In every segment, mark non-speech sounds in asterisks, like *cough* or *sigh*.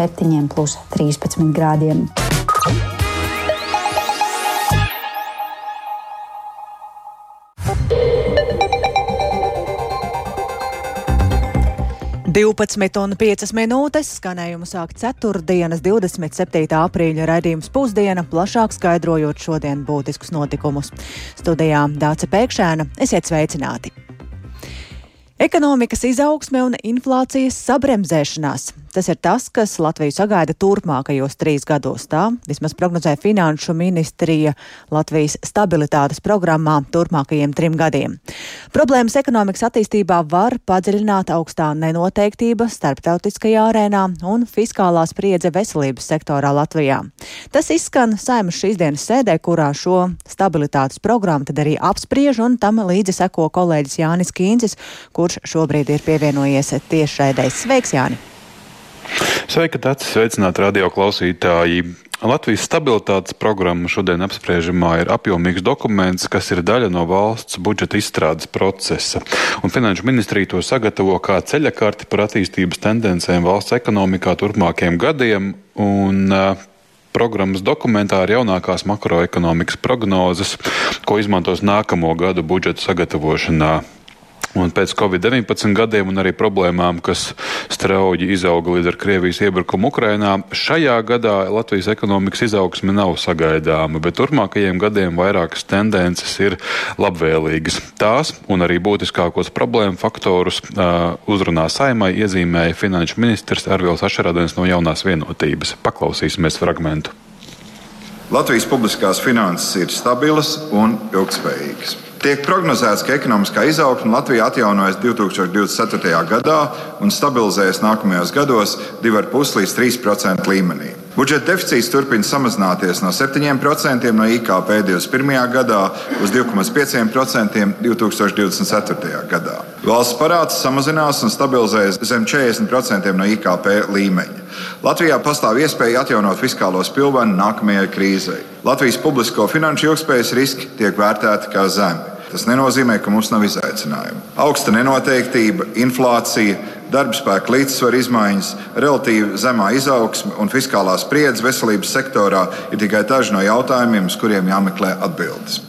7 plus 13 grādiem. 12,5 minūtes skanējumu sāk 4. 27. aprīļa raidījums pusdiena, plašāk skaidrojot šodien būtiskus notikumus. Studijā Dāca Pēkšēna, esiet sveicināti! Ekonomikas izaugsme un inflācijas sabremzēšanās. Tas ir tas, kas Latviju sagaida turpmākajos trīs gados. Tā vismaz prognozē Finanšu ministrija Latvijas stabilitātes programmā turpmākajiem trim gadiem. Problēmas ekonomikas attīstībā var padziļināt augstā nenoteiktība starptautiskajā arēnā un fiskālā spriedze veselības sektorā Latvijā. Tas izskan saimas šīs dienas sēdē, kurā šo stabilitātes programmu tad arī apspriež un tam līdzi seko kolēģis Jānis Kīncis, kurš šobrīd ir pievienojies tiešraidēs. Sveiks, Jāni! Sveika, Tats! Sveicināti radio klausītāji! Latvijas stabilitātes programma šodien apspriežamā ir apjomīgs dokuments, kas ir daļa no valsts budžeta izstrādes procesa. Un Finanšu ministrija to sagatavo kā ceļakarti par attīstības tendencēm valsts ekonomikā turpmākajiem gadiem. Un, uh, Programmas dokumentā ir jaunākās makroekonomikas prognozes, ko izmantos nākamo gadu budžeta sagatavošanā. Un pēc Covid-19 gadiem un arī problēmām, kas strauji izauga līdz ar Krievijas iebrukumu Ukrainā, šajā gadā Latvijas ekonomikas izaugsme nav sagaidāma, bet turpmākajiem gadiem vairākas tendences ir labvēlīgas. Tās un arī būtiskākos problēmu faktorus uh, uzrunā saimai iezīmēja finanšu ministrs Arvils Ašarādens no jaunās vienotības. Paklausīsimies fragmentu. Latvijas publiskās finanses ir stabilas un ilgspējīgas. Tiek prognozēts, ka ekonomiskā izaugsme Latvijā atjaunojas 2024. gadā un stabilizējas nākamajos gados 2,5 līdz 3% līmenī. Budžeta deficīts turpina samazināties no 7% no IKP 2021. gadā uz 2,5% 2024. gadā. Valsts parāds samazinās un stabilizējas zem 40% no IKP līmeņa. Latvijā pastāv iespēja atjaunot fiskālo spilvenu nākamajai krīzei. Latvijas publisko finanšu ilgspējas riski tiek vērtēti kā zemi. Tas nenozīmē, ka mums nav izaicinājumu. Augsta nenoteiktība, inflācija, darba spēka līdzsvara izmaiņas, relatīvi zemā izaugsme un fiskālā spriedze veselības sektorā ir tikai daži no jautājumiem, uz kuriem jāmeklē atbildes.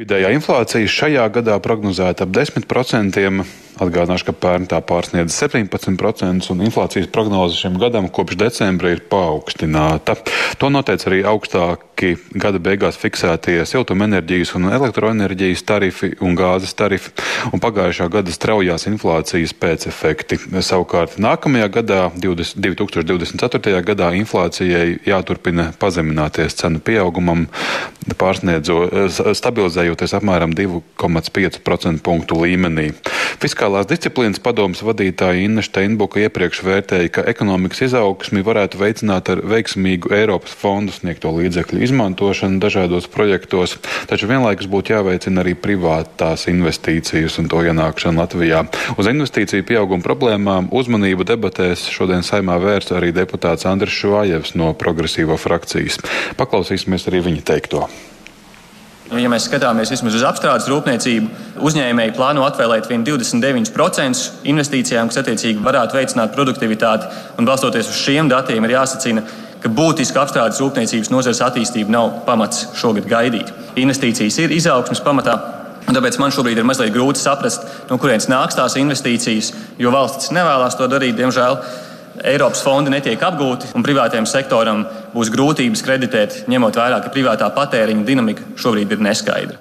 Vidējā inflācija šajā gadā prognozēta ap 10%. Atgādināšu, ka pērn tā pārsniedz 17%, un inflācijas prognoze šim gadam kopš decembra ir paaugstināta. To noteica arī augstāki gada beigās fiksētie siltumenerģijas un elektroenerģijas tarifi un gāzes tarifi, un pagājušā gada straujās inflācijas pēcefekti. Savukārt nākamajā gadā, 20, 2024. gadā, inflācijai jāturpina pazemināties cenu pieaugumam, stabilizējoties apmēram 2,5% punktu līmenī. Fiskālā Fiskālās disciplīnas padomas vadītāja Inna Steinbuka iepriekš vērtēja, ka ekonomikas izaugsmi varētu veicināt ar veiksmīgu Eiropas fondu sniegto līdzekļu izmantošanu dažādos projektos, taču vienlaikus būtu jāveicina arī privātās investīcijas un to ienākšanu Latvijā. Uz investīciju pieauguma problēmām uzmanību debatēs šodien saimā vērsa arī deputāts Andris Švājevs no progresīvo frakcijas. Paklausīsimies arī viņa teikto. Nu, ja mēs skatāmies vismaz uz apstrādes rūpniecību, uzņēmēji plāno atvēlēt 29% investīcijām, kas attiecīgi varētu veicināt produktivitāti. Un balstoties uz šiem datiem, ir jāsacina, ka būtiska apstrādes rūpniecības nozares attīstība nav pamats šogad gaidīt. Investīcijas ir izaugsmes pamatā. Un tāpēc man šobrīd ir mazliet grūti saprast, no kurienes nāks tās investīcijas, jo valsts nevēlas to darīt, diemžēl. Eiropas fondi netiek apgūti, un privātajam sektoram būs grūtības kreditēt, ņemot vērā, ka privātā patēriņa dinamika šobrīd ir neskaidra.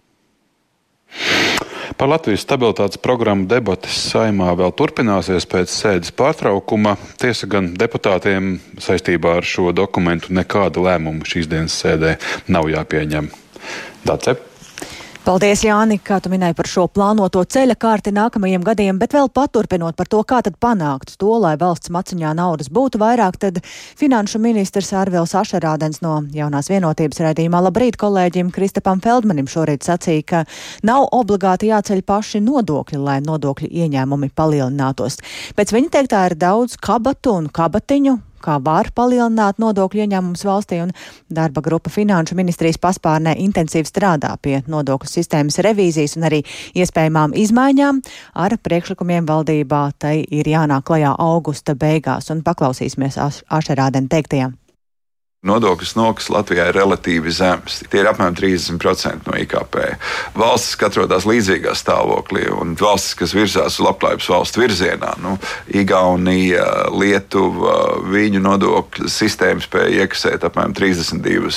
Par Latvijas stabilitātes programmu debatas saimā vēl turpināsies pēc sēdes pārtraukuma. Tiesa gan deputātiem saistībā ar šo dokumentu nekāda lēmuma šīs dienas sēdē nav jāpieņem. Dacep. Paldies, Jāni, kā tu minēji par šo plānoto ceļa kārti nākamajiem gadiem, bet vēl paturpinot par to, kā tad panākt to, lai valsts maciņā naudas būtu vairāk, tad finanšu ministrs Arvils Ašerādens no jaunās vienotības raidījumā labrīt kolēģim Kristapam Feldmanim šorīt sacīja, ka nav obligāti jāceļ paši nodokļi, lai nodokļu ieņēmumi palielinātos. Pēc viņa teiktā ir daudz kabatu un kabatiņu, kā var palielināt nodokļu ieņēmumus valstī, un darba grupa Finanšu ministrijas paspārnē intensīvi strādā pie nodokļu sistēmas revīzijas un arī iespējamām izmaiņām. Ar priekšlikumiem valdībā tai ir jānāk klajā augusta beigās, un paklausīsimies Ašerādena teiktajām. Nodokļu nokas Latvijā ir relatīvi zems. Tie ir apmēram 30% no IKP. Valstis, atrodas līdzīgā stāvoklī, un valstis, kas virzās uz labklājības valstu virzienā, nu, Igaunija, Lietuva, viņu nodokļu sistēma spēja iekasēt apmēram 32,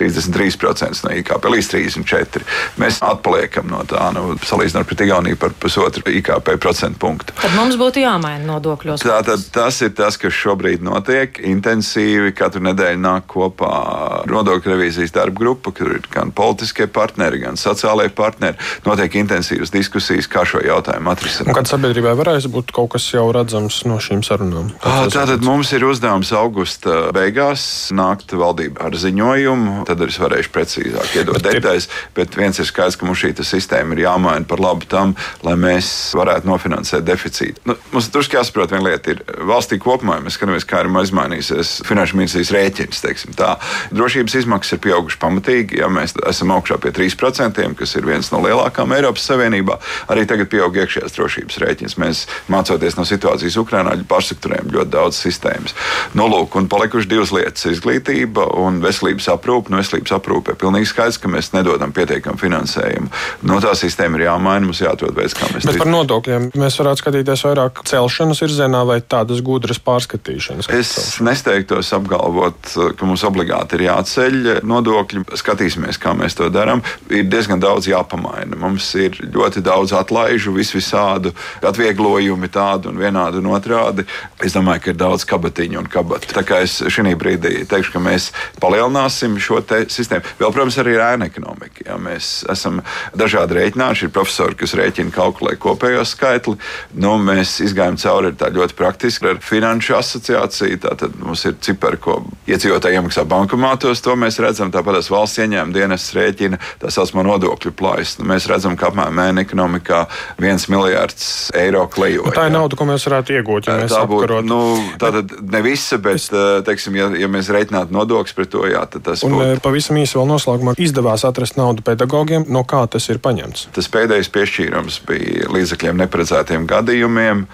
33% no IKP līdz 34%. Mēs atpaliekam no tā, nu, salīdzinot pret Igauniju par pusotru IKP procentu punktu. Tad mums būtu jāmaina nodokļos. Tātad tas ir tas, kas šobrīd notiek intensīvi katru nedēļu nāk sanāk kopā nodokļu revīzijas darba grupa, kur ir gan politiskie partneri, gan sociālajie partneri. Notiek intensīvas diskusijas, kā šo jautājumu atrisināt. Kad sabiedrībai varēs būt kaut kas jau redzams no šīm sarunām? Tātad mums ir uzdevums augusta beigās nākt valdībā ar ziņojumu, tad es varēšu precīzāk iedot detaļas, bet viens ir skaidrs, ka mums šī sistēma ir jāmaina par labu tam, lai mēs varētu nofinansēt deficītu. Nu, mums tur jāsaprot viena lieta, ir valstī kopumā, mēs skatāmies, kā ir izmainījusies finanšu ministrijas rēķins teiksim tā. Drošības izmaksas ir pieaugušas pamatīgi. Ja mēs esam augšā pie 3%, kas ir viens no lielākajiem Eiropas Savienībā, arī tagad pieaug iekšējās drošības rēķins. Mēs mācoties no situācijas Ukrajinā, pārstrukturējam ļoti daudz sistēmas. Nu, lūk, un palikuši divas lietas - izglītība un veselības aprūpe. Nu, veselības aprūpe ir pilnīgi skaidrs, ka mēs nedodam pietiekamu finansējumu. No tā sistēma ir jāmaina, mums jāatrod veids, kā mēs to darām. Par nodokļiem mēs varētu skatīties vairāk celšanas virzienā vai tādas gudras pārskatīšanas. Es nesteigtos apgalvot, ka mums obligāti ir jāceļ nodokļi. Skatīsimies, kā mēs to darām. Ir diezgan daudz jāpamaina. Mums ir ļoti daudz atlaižu, vis visādu atvieglojumi, tādu un vienādu un otrādi. Es domāju, ka ir daudz kabatiņu un kabatu. Tā kā es šī brīdī teikšu, ka mēs palielināsim šo sistēmu. Vēl, protams, arī ir ēna ekonomika. Ja mēs esam dažādi rēķināši, ir profesori, kas rēķina, kalkulē kopējo skaitli. Nu, mēs izgājām cauri ļoti praktiski ar finanšu asociāciju. Tātad mums ir cipari, ko iedzīvotāji iedzīvotāji iemaksā bankomātos, to mēs redzam. Tāpat tās valsts ieņēmuma dienas rēķina tā saucamā nodokļu plājas. Nu, mēs redzam, ka apmēram mēneša ekonomikā viens miljards eiro klejo. Nu, tā ir nauda, ko mēs varētu iegūt. Ja tā būtu nu, tātad ne visa, bet, teiksim, ja, ja mēs reiķinātu nodokļus pret to, jā, tad tas un, būtu. Pavisam īsi vēl noslēgumā izdevās atrast naudu pedagogiem, no kā tas ir paņemts. Tas pēdējais piešķīrums bija līdzekļiem neparedzētiem gadījumiem.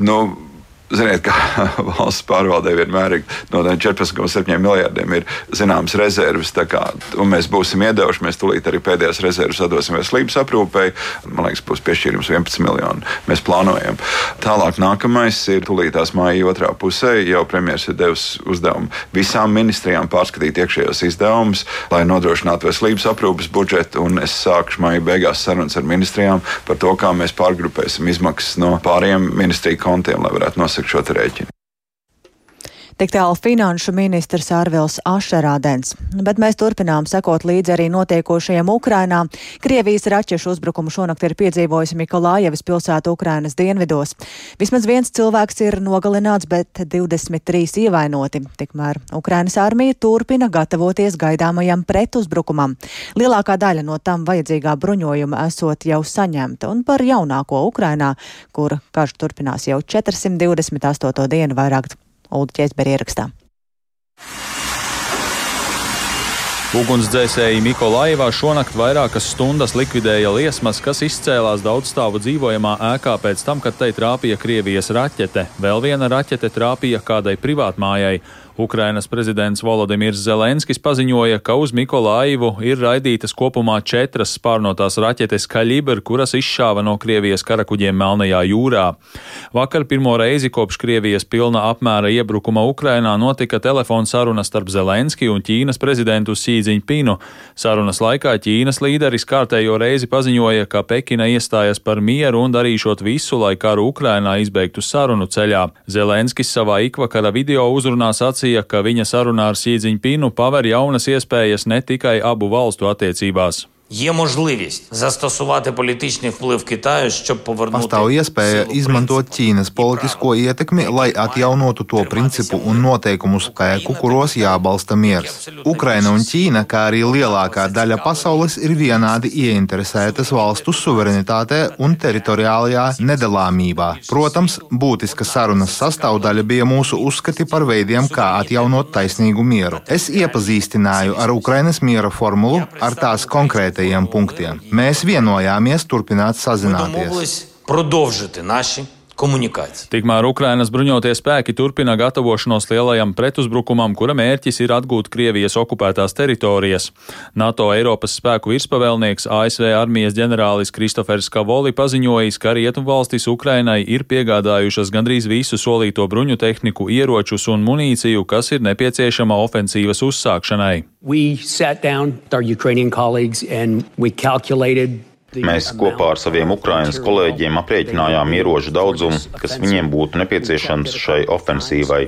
Nu, Ziniet, kā *laughs* valsts pārvaldē vienmēr ir no 14,7 miljardiem ir zināmas rezerves. Kā, mēs būsim iedevuši, mēs tūlīt arī pēdējās rezerves atdosim veselības aprūpei. Man liekas, būs piešķīrums 11 miljoni. Mēs plānojam. Tālāk nākamais ir tūlītās māja otrā pusē. Jau premjerministrs ir devis uzdevumu visām ministrijām pārskatīt iekšējos izdevumus, lai nodrošinātu veselības aprūpes budžetu. Un es sākšu māja beigās sarunas ar ministrijām par to, kā mēs pārgrupēsim izmaksas no pāriem ministriju kontiem, lai varētu nosakt nosakt šo rēķinu. Tik tālu finanšu ministrs Ārvils Ašerādens. Bet mēs turpinām sekot līdzi arī notiekošajiem Ukrainā. Krievijas raķešu uzbrukumu šonakt ir piedzīvojusi Mikolājevas pilsēta Ukrainas dienvidos. Vismaz viens cilvēks ir nogalināts, bet 23 ievainoti. Tikmēr Ukrainas armija turpina gatavoties gaidāmajam pretuzbrukumam. Lielākā daļa no tam vajadzīgā bruņojuma esot jau saņemta un par jaunāko Ukrainā, kur karš turpinās jau 428. dienu vairāk Ulu Česberi ierakstā. Ugunsdzēsēji Mikolaivā šonakt vairākas stundas likvidēja liesmas, kas izcēlās daudzstāvu dzīvojamā ēkā pēc tam, kad tai trāpīja Krievijas raķete. Vēl viena raķete trāpīja kādai privātmājai. Ukrainas prezidents Volodimirs Zelenskis paziņoja, ka uz Mikolaivu ir raidītas kopumā četras spārnotās raķetes Kaļibr, kuras izšāva no Krievijas karakuģiem Melnajā jūrā. Vakar pirmo reizi kopš Krievijas pilna apmēra iebrukuma Ukrainā notika telefona saruna starp Zelenski un Ķīnas prezidentu Sīdziņpinu. Sarunas laikā Ķīnas līderis kārtējo reizi paziņoja, ka Pekina iestājas par mieru un darīšot visu, lai karu Ukrainā izbeigtu sarunu ceļā. Zelenskis savā ikvakara video uzrunā sacīja, sacīja, ka viņa sarunā ar Sīdziņpinu paver jaunas iespējas ne tikai abu valstu attiecībās. Є можливість застосувати політичний вплив Китаю, щоб повернути Pastāv iespēja izmantot Ķīnas politisko ietekmi, lai atjaunotu to principu un noteikumu spēku, kuros jābalsta miers. Ukraina un Ķīna, kā arī lielākā daļa pasaules, ir vienādi ieinteresētas valstu suverenitātē un teritoriālajā nedalāmībā. Protams, būtiska sarunas sastāvdaļa bija mūsu uzskati par veidiem, kā atjaunot taisnīgu mieru. Es iepazīstināju ar Ukrainas miera formulu, ar tās konkrētajiem punktiem. Mēs vienojāmies turpināt sazināties komunikācija. Tikmēr Ukrainas bruņotie spēki turpina gatavošanos lielajam pretuzbrukumam, kura mērķis ir atgūt Krievijas okupētās teritorijas. NATO Eiropas spēku virspavēlnieks ASV armijas ģenerālis Kristofers Kavoli paziņojis, ka Rietumvalstis Ukrainai ir piegādājušas gandrīz visu solīto bruņu tehniku, ieročus un munīciju, kas ir nepieciešama ofensīvas uzsākšanai. We sat down with our Ukrainian colleagues and we calculated Mēs kopā ar saviem Ukrainas kolēģiem aprēķinājām ieroču daudzumu, kas viņiem būtu nepieciešams šai ofensīvai.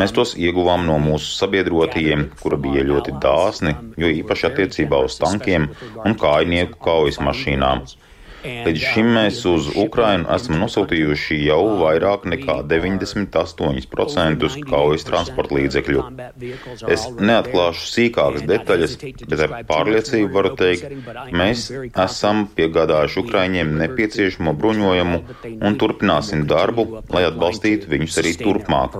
Mēs tos ieguvām no mūsu sabiedrotajiem, kura bija ļoti dāsni, jo īpaši attiecībā uz tankiem un kājnieku kaujas mašīnām. Līdz šim mēs uz Ukrainu esam nosūtījuši jau vairāk nekā 98% kaujas transporta līdzekļu. Es neatklāšu sīkākas detaļas, bet ar pārliecību varu teikt, mēs esam piegādājuši Ukraiņiem nepieciešamo bruņojumu un turpināsim darbu, lai atbalstītu viņus arī turpmāk.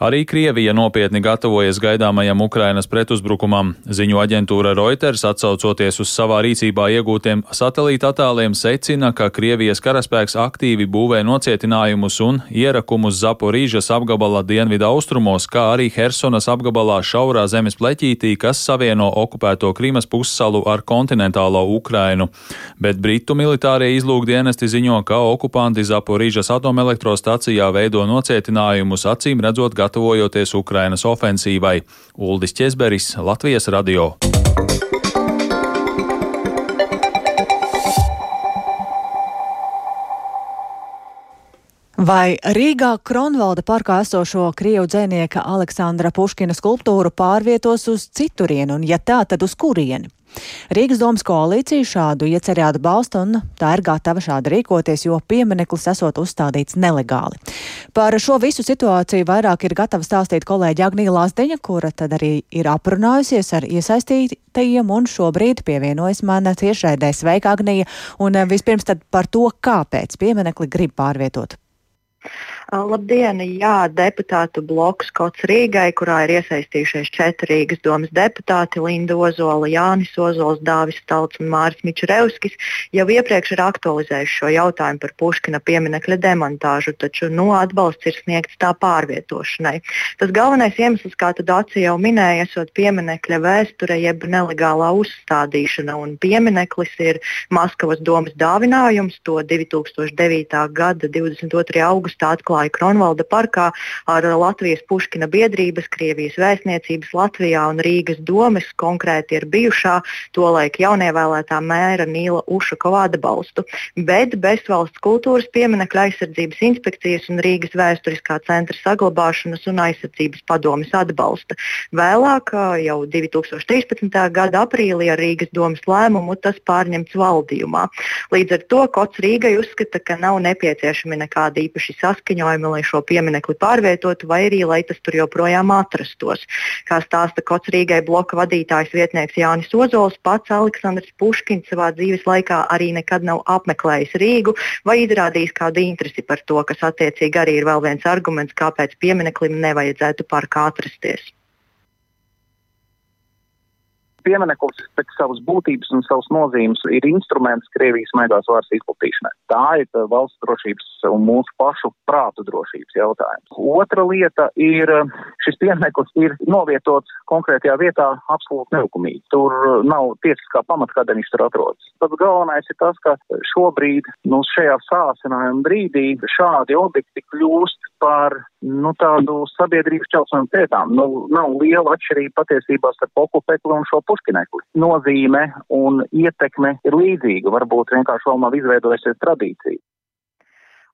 Arī Krievija nopietni gatavojas gaidāmajam Ukrainas pretuzbrukumam. Ziņu aģentūra Reuters atsaucoties uz savā rīcībā iegūtiem satelīta attēliem secina, ka Krievijas karaspēks aktīvi būvē nocietinājumus un ierakumus Zaporīžas apgabala dienvidu austrumos, kā arī Hersonas apgabalā šaurā zemes pleķītī, kas savieno okupēto Krīmas pussalu ar kontinentālo Ukrainu. Bet Britu militārie izlūkdienesti ziņo, ka okupanti Zaporīžas atomelektrostacijā veido nocietinājumus, acīm redzot gatavojoties Ukrainas ofensīvai. Uldis Česberis, Latvijas radio. Vai Rīgā Kronvalda parkā esošo krievu dzēnieka Aleksandra Puškina skulptūru pārvietos uz citurienu, un ja tā, tad uz kurieni? Rīgas domas koalīcija šādu iecerē atbalsta un tā ir gatava šādi rīkoties, jo piemineklis esot uzstādīts nelegāli. Par šo visu situāciju vairāk ir gatava stāstīt kolēģi Agnija Lāsdeņa, kura tad arī ir aprunājusies ar iesaistītajiem un šobrīd pievienojas mana tiešraidē Sveika Agnija. Un vispirms tad par to, kāpēc pieminekli grib pārvietot. Labdien! Jā, deputātu bloks Kots Rīgai, kurā ir iesaistījušies četri Rīgas domas deputāti - Linda Ozola, Jānis Ozols, Dāvis Stalts un Māris Mičurevskis, jau iepriekš ir aktualizējuši šo jautājumu par Puškina pieminekļa demontāžu, taču nu, atbalsts ir sniegts tā pārvietošanai. Tas galvenais iemesls, kā Aci jau minēja, esot pieminekļa vēsture jeb nelegālā uzstādīšana, un piemineklis ir Maskavas domas dāvinājums, to 2009. gada 22. augustā atklāja atklāja Kronvalda parkā ar Latvijas Puškina biedrības, Krievijas vēstniecības Latvijā un Rīgas domes, konkrēti ir bijušā tolaik jaunievēlētā mēra Nīla Ušakova atbalstu, bet bez valsts kultūras pieminekļa aizsardzības inspekcijas un Rīgas vēsturiskā centra saglabāšanas un aizsardzības padomes atbalsta. Vēlāk, jau 2013. gada aprīlī ar Rīgas domas lēmumu tas pārņemts valdījumā. Līdz ar to Kots Rīgai uzskata, ka nav nepieciešami nekādi īpaši saskaņojumi risinājumi, lai šo pieminekli pārvietotu, vai arī lai tas tur joprojām atrastos. Kā stāsta Kots Rīgai bloka vadītājs vietnieks Jānis Ozols, pats Aleksandrs Puškins savā dzīves laikā arī nekad nav apmeklējis Rīgu vai izrādījis kādu interesi par to, kas attiecīgi arī ir vēl viens arguments, kāpēc piemineklim nevajadzētu parkā atrasties. Piemineklis pēc savas būtības un savas nozīmes ir instruments Krievijas maigās varas izplatīšanai. Tā ir valsts drošības un mūsu pašu prātu drošības jautājums. Otra lieta ir, šis piemineklis ir novietots konkrētajā vietā absolūti nelikumīgi. Tur nav tiesiskā pamata, kādēļ viņš tur atrodas. Pats galvenais ir tas, ka šobrīd, nu, šajā sācinājuma brīdī šādi objekti kļūst par nu, tādu sabiedrības čelsmēm pētām. Nu, nav liela atšķirība patiesībā starp okupekli un šo puškinekli. Nozīme un ietekme ir līdzīga, varbūt vienkārši vēl nav izveidojusies tradīcija.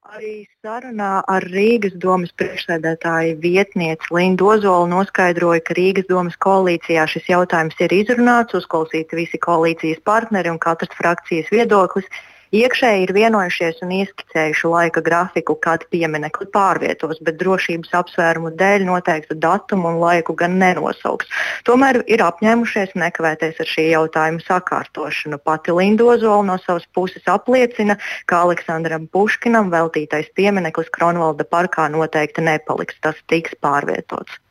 Arī sarunā ar Rīgas domas priekšsēdētāju vietnieci Lindu Ozolu noskaidroja, ka Rīgas domas koalīcijā šis jautājums ir izrunāts, uzklausīti visi koalīcijas partneri un katras frakcijas viedoklis. Iekšēji ir vienojušies un ieskicējuši laika grafiku, kad pieminekli pārvietos, bet drošības apsvērumu dēļ noteiktu datumu un laiku gan nenosauks. Tomēr ir apņēmušies nekavēties ar šī jautājuma sakārtošanu. Pati Lindozola no savas puses apliecina, ka Aleksandram Puškinam veltītais piemineklis Kronvalda parkā noteikti nepaliks. Tas tiks pārvietots.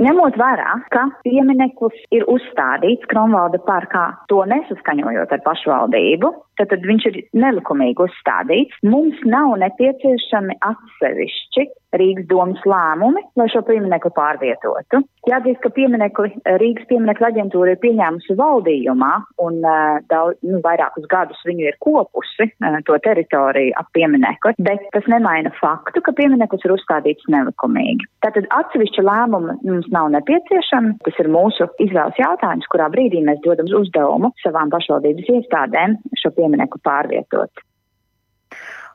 Ņemot vērā, ka piemineklis ir uzstādīts Kronvalda parkā, to nesaskaņojot ar pašvaldību, tad, tad viņš ir nelikumīgi uzstādīts. Mums nav nepieciešami atsevišķi Rīgas domas lēmumi, lai šo pieminekli pārvietotu. Jāatzīst, ka pieminekli Rīgas pieminekļa aģentūra ir pieņēmusi valdījumā un uh, daudz, nu, vairākus gadus viņu ir kopusi uh, to teritoriju ap pieminekli, bet tas nemaina faktu, ka piemineklis ir uzstādīts nelikumīgi. Tātad atsevišķa lēmuma mums nav nepieciešama. Tas ir mūsu izvēles jautājums, kurā brīdī mēs dodam uzdevumu savām pašvaldības iestādēm šo pieminekli pārvietot.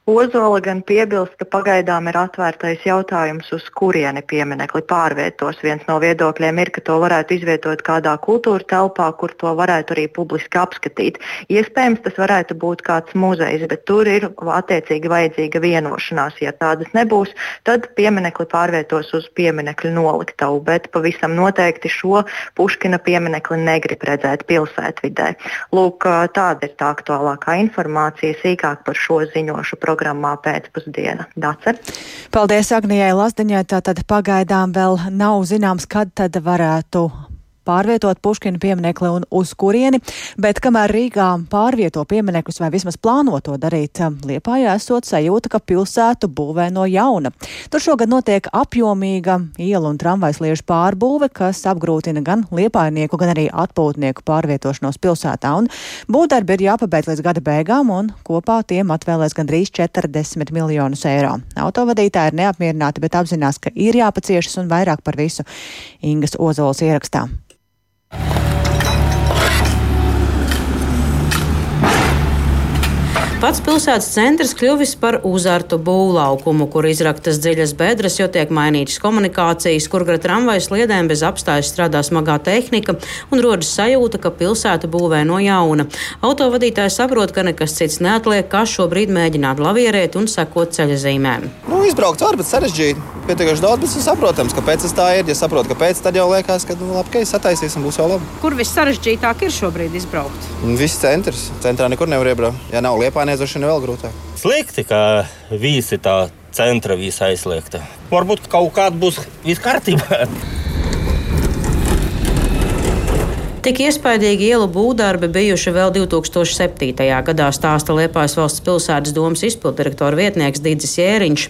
Ozola gan piebilst, ka pagaidām ir atvērtais jautājums, uz kurieni pieminekli pārvietos. Viens no viedokļiem ir, ka to varētu izvietot kādā kultūra telpā, kur to varētu arī publiski apskatīt. Iespējams, tas varētu būt kāds muzejs, bet tur ir attiecīgi vajadzīga vienošanās. Ja tādas nebūs, tad pieminekli pārvietos uz pieminekļu noliktavu, bet pavisam noteikti šo Puškina pieminekli negrib redzēt pilsētvidē. Lūk, tāda ir tā aktuālākā informācija sīkāk par šo ziņošu programmu programmā pēcpusdiena. Dace. Paldies Agnijai Lazdiņai. Tātad pagaidām vēl nav zināms, kad tad varētu pārvietot Puškina pieminekli un uz kurieni, bet kamēr Rīgā pārvieto pieminekļus vai vismaz plāno to darīt, Liepājā esot sajūta, ka pilsētu būvē no jauna. Tur šogad notiek apjomīga ielu un tramvajs liežu pārbūve, kas apgrūtina gan liepājnieku, gan arī atpūtnieku pārvietošanos pilsētā. Un būvdarbi ir jāpabeidz līdz gada beigām, un kopā tiem atvēlēs gandrīz 40 miljonus eiro. Autovadītāji ir neapmierināti, bet apzinās, ka ir jāpaciešas un vairāk par visu Ingas Ozols ierakstā. Pats pilsētas centrs kļuvis par uzartu būvlaukumu, kur izraktas dziļas bedres, jo tiek mainītas komunikācijas, kur gar tramvajas sliedēm bez apstājas strādā smagā tehnika un rodas sajūta, ka pilsēta būvē no jauna. Autovadītājs saprot, ka nekas cits neatliek, kā šobrīd mēģināt lavierēt un sekot ceļa zīmēm. Nu, izbraukt var, bet sarežģīti. Pietiekami daudz, bet ir saprotams, kāpēc tas tā ir. Ja saprotu, kāpēc, tad jau liekas, ka nu, labi, ka sataisīsim, būs jau labi. Kur viss sarežģītāk ir šobrīd izbraukt? Viss centrs. Centrā nekur nevar iebraukt. Ja nav liepā, aizvešana vēl grūtāk. Slikti, ka visi tā centra visa aizliegta. Varbūt kaut kāda būs viss kārtībā. Tik iespaidīgi ielu būvdarbi bijuši vēl 2007. gadā stāsta Liepājas valsts pilsētas domas izpildirektora vietnieks Dīdzis Jēriņš,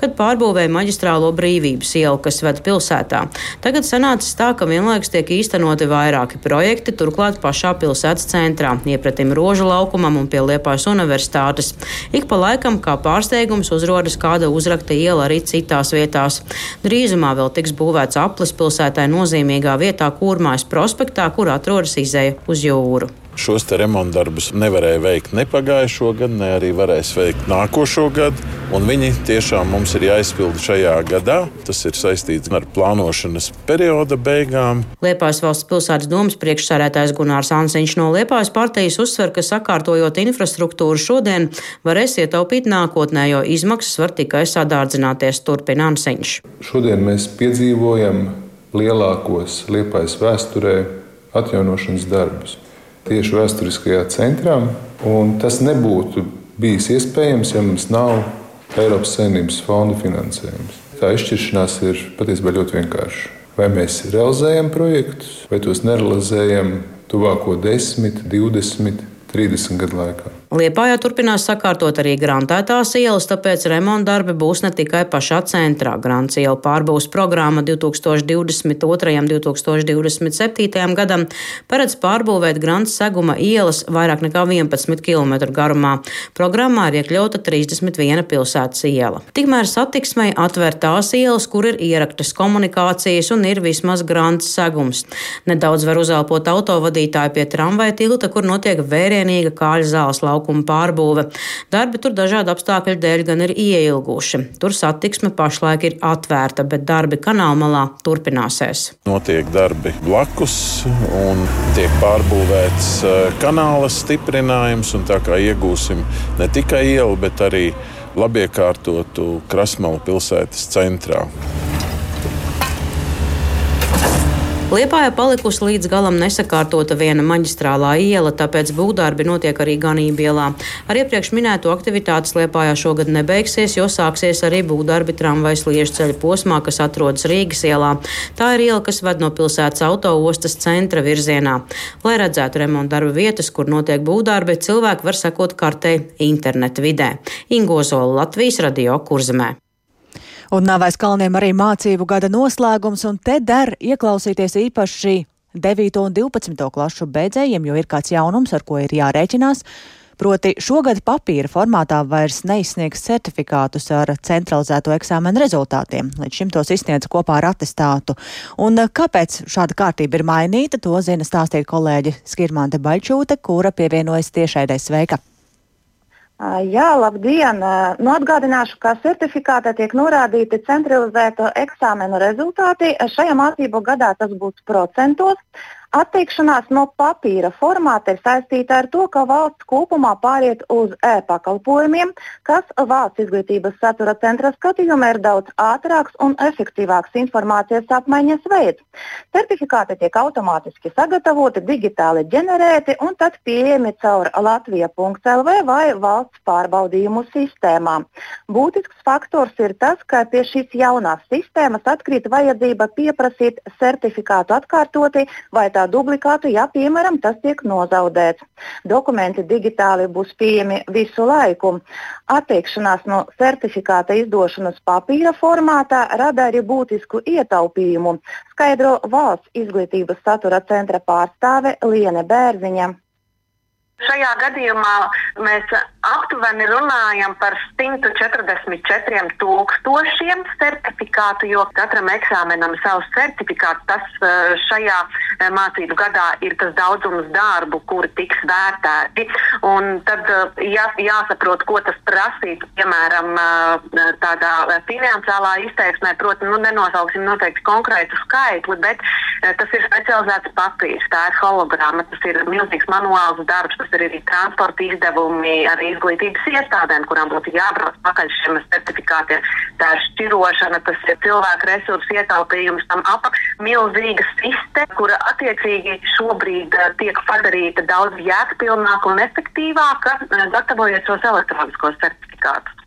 kad pārbūvēja maģistrālo brīvības ielu, kas ved pilsētā. Tagad sanācis tā, ka vienlaikus tiek īstenoti vairāki projekti, turklāt pašā pilsētas centrā, iepratim Rožu laukumam un pie Liepājas universitātes. Ik pa laikam, kā pārsteigums, uzrodas kāda uzrakta iela arī citās vietās. Drīzumā vēl tiks būvēts aplis pilsētai nozīmīgā vietā Kūrmājas prospektā, kur atrodas izēja uz jūru. Šos remonta darbus nevarēja veikt ne pagājušo gadu, ne arī varēs veikt nākošo gadu. Viņi tiešām mums ir jāizpilda šajā gadā. Tas ir saistīts ar plānošanas perioda beigām. Liepājas valsts pilsētas domas priekšsārētājs Gunārs Ansiņš no Liepājas partijas uzsver, ka sakārtojot infrastruktūru šodien varēs ietaupīt nākotnē, jo izmaksas var tikai sadārdzināties, turpina Ansiņš. Šodien mēs piedzīvojam lielākos Liepājas vēsturē atjaunošanas darbus tieši vēsturiskajā centrā. Tas nebūtu bijis iespējams, ja mums nav Eiropas Savienības fonda finansējums. Tā izšķiršanās ir patiesībā ļoti vienkārša. Vai mēs realizējam projektus, vai tos nerealizējam tuvāko 10, 20, 30 gadu laikā. Liepājā turpinās sakārtot arī grantētās ielas, tāpēc remonta darbi būs ne tikai pašā centrā. Grants iela pārbūves programma 2022. un 2027. gadam paredz pārbūvēt grants seguma ielas vairāk nekā 11 km garumā. Programmā ir iekļauta 31 pilsētas iela. Tikmēr satiksmei atver tās ielas, kur ir ieraktas komunikācijas un ir vismaz grants segums. Nedaudz var uzelpot autovadītāju pie tramvaja tilta, kur notiek vērienīga kāļa zāles laukuma laukuma pārbūve. Darbi tur dažādu apstākļu dēļ gan ir ieilguši. Tur satiksme pašlaik ir atvērta, bet darbi kanālmalā turpināsies. Notiek darbi blakus un tiek pārbūvēts eh, kanāla stiprinājums, un tā kā iegūsim ne tikai ielu, bet arī labiekārtotu Krasmalu pilsētas centrā. Liepājā palikusi līdz galam nesakārtota viena maģistrālā iela, tāpēc būvdarbi notiek arī Ganībielā. Ar iepriekš minēto aktivitātes Liepājā šogad nebeigsies, jo sāksies arī būvdarbi tramvajas liežu ceļa posmā, kas atrodas Rīgas ielā. Tā ir iela, kas ved no pilsētas autoostas centra virzienā. Lai redzētu remonta darba vietas, kur notiek būvdarbi, cilvēki var sekot kartei interneta vidē. Ingozola Latvijas radio kurzemē. Un nav aiz kalniem arī mācību gada noslēgums, un te der ieklausīties īpaši 9 un 12 klašu beidzējiem, jo ir kāds jaunums, ar ko ir jārēķinās. Proti, šogad papīra formātā vairs neizsniegs certifikātus ar centralizēto eksāmenu rezultātiem. Līdz šim tos izsniedz kopā ar atestātu. Un kāpēc šāda kārtība ir mainīta, to zina stāstīt kolēģi Skirmante Baļķūte, kura pievienojas tiešaidai sveika. Jā, labdien! Nu, atgādināšu, ka certifikātā tiek norādīti centralizēto eksāmenu rezultāti. Šajā mācību gadā tas būs procentos. Atteikšanās no papīra formāta ir saistīta ar to, ka valsts kopumā pāriet uz e-pakalpojumiem, kas valsts izglītības satura centra skatījumā ir daudz ātrāks un efektīvāks informācijas apmaiņas veids. Certifikāti tiek automātiski sagatavoti, digitāli ģenerēti un tad pieejami caur latvija.lv vai valsts pārbaudījumu sistēmām. Būtisks faktors ir tas, ka pie šīs jaunās sistēmas atkrīt vajadzība pieprasīt certifikātu atkārtoti vai tā duplikātu, ja, piemēram, tas tiek nozaudēts. Dokumenti digitāli būs pieejami visu laiku. Atteikšanās no certifikāta izdošanas papīra formātā rada arī būtisku ietaupījumu, skaidro valsts izglītības satura centra pārstāve Liene Bērziņa. Šajā gadījumā mēs aptuveni runājam par 144 tūkstošiem certifikātu, jo katram eksāmenam savs certifikāts. Tas eh, šajā eh, mācību gadā ir tas daudzums darbu, kuri tiks vērtēti. Un tad eh, jā, jāsaprot, ko tas prasītu, piemēram, tādā finansiālā izteiksmē. Protams, nu, nenosauksim noteikti konkrētu skaitli, bet tas ir specializēts papīrs, tā ir holograma, tas ir milzīgs manuāls darbs tas ir transporta izdevumi arī izglītības iestādēm, kurām būtu jābrauc pakaļ šiem certifikātiem. Tā ir šķirošana, tas ir cilvēku resursu ietaupījums, tam apakš milzīga sistēma, kura attiecīgi šobrīd uh, tiek padarīta daudz jēgpilnāka un efektīvāka, uh, gatavojot šos elektroniskos certifikātus.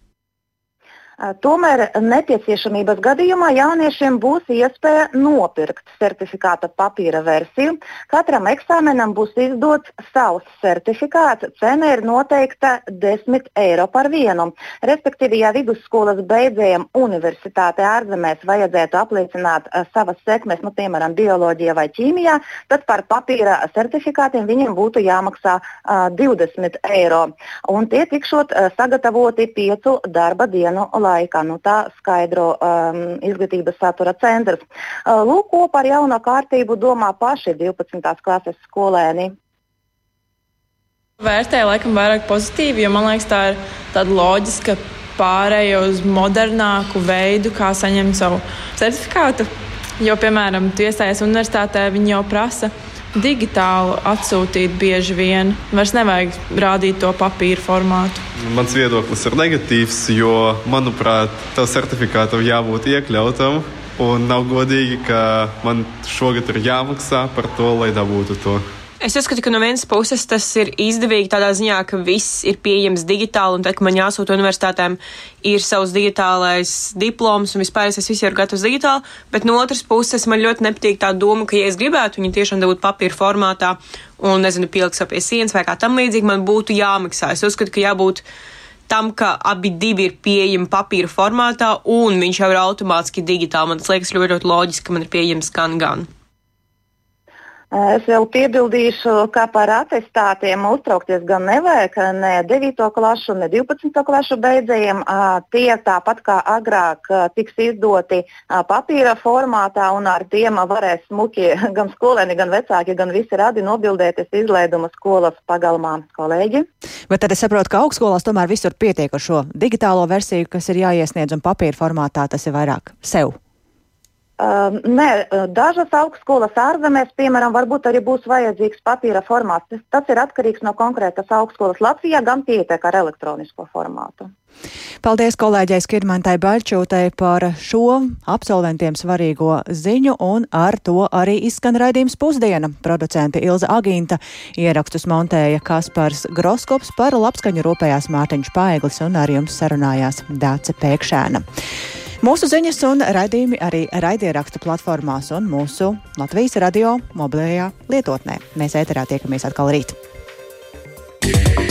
Tomēr nepieciešamības gadījumā jauniešiem būs iespēja nopirkt certifikāta papīra versiju. Katram eksāmenam būs izdots savs certifikāts. Cena ir noteikta 10 eiro par vienu. Respektīvi, ja vidusskolas beidzējiem universitātē ārzemēs vajadzētu apliecināt savas sekmes, nu, piemēram, bioloģijā vai ķīmijā, tad par papīra certifikātiem viņiem būtu jāmaksā uh, 20 eiro. Un tie tikšot uh, sagatavoti piecu darba dienu laikā. Nu, tā skaidro um, izglītības satura centrs. Uh, lūk, ko par jauno kārtību domā paši 12. klases skolēni. Vērtēju laikam vairāk pozitīvi, jo man liekas, tā ir tāda loģiska pārēja uz modernāku veidu, kā saņemt savu certifikātu. Jo, piemēram, tu iestājies universitātē, viņi jau prasa digitāli atsūtīt bieži vien. Vairs nevajag rādīt to papīra formātu. Mans viedoklis ir negatīvs, jo, manuprāt, tam certifikātam jābūt iekļautam. Un nav godīgi, ka man šogad ir jāmaksā par to, lai dabūtu to. Es uzskatu, ka no vienas puses tas ir izdevīgi tādā ziņā, ka viss ir pieejams digitāli, un tad, kad man jāsūta universitātēm, ir savs digitālais diploms, un vispār es visu ir gatavs digitāli, bet no otras puses man ļoti nepatīk tā doma, ka, ja es gribētu viņu tiešām dabūt papīra formātā un, nezinu, pielikt savu pie sienas vai kā tam līdzīgi, man būtu jāmaksā. Es uzskatu, ka jābūt tam, ka abi divi ir pieejami papīra formātā, un viņš jau ir automātiski digitāli. Man tas liekas ļoti, ļoti loģiski, ka man ir pieejams gan gan. Es vēl piebildīšu, ka par atestātiem uztraukties gan nevajag ne 9. klasu, ne 12. klasu beidzējiem. Tie tāpat kā agrāk tiks izdoti papīra formātā, un ar tiem varēs smuki *laughs* gan skolēni, gan vecāki, gan visi radi nobildēties izlaiduma skolas pagalmā. Kolēģi? Bet tad es saprotu, ka augstskolās tomēr visur pietiek ar šo digitālo versiju, kas ir jāiesniedz, un papīra formātā tas ir vairāk sev. Uh, nē, dažas augstskolas ārzemēs, piemēram, varbūt arī būs vajadzīgs papīra formāts. Tas, tas ir atkarīgs no konkrētas augstskolas. Latvijā gan pietiek ar elektronisko formātu. Paldies kolēģei Skirmantai Baļķūtai par šo absolventiem svarīgo ziņu, un ar to arī izskan raidījums pusdiena. Producente Ilza Agīnta ierakstus montēja Kaspars Groskops par labskaņu rūpējās Mārtiņš Paeglis un ar jums sarunājās Dāce Pēkšēna. Mūsu ziņas un raidījumi arī raidierakstu platformās un mūsu Latvijas radio mobilajā lietotnē. Mēs ēterā tiekamies atkal rīt. Yeah.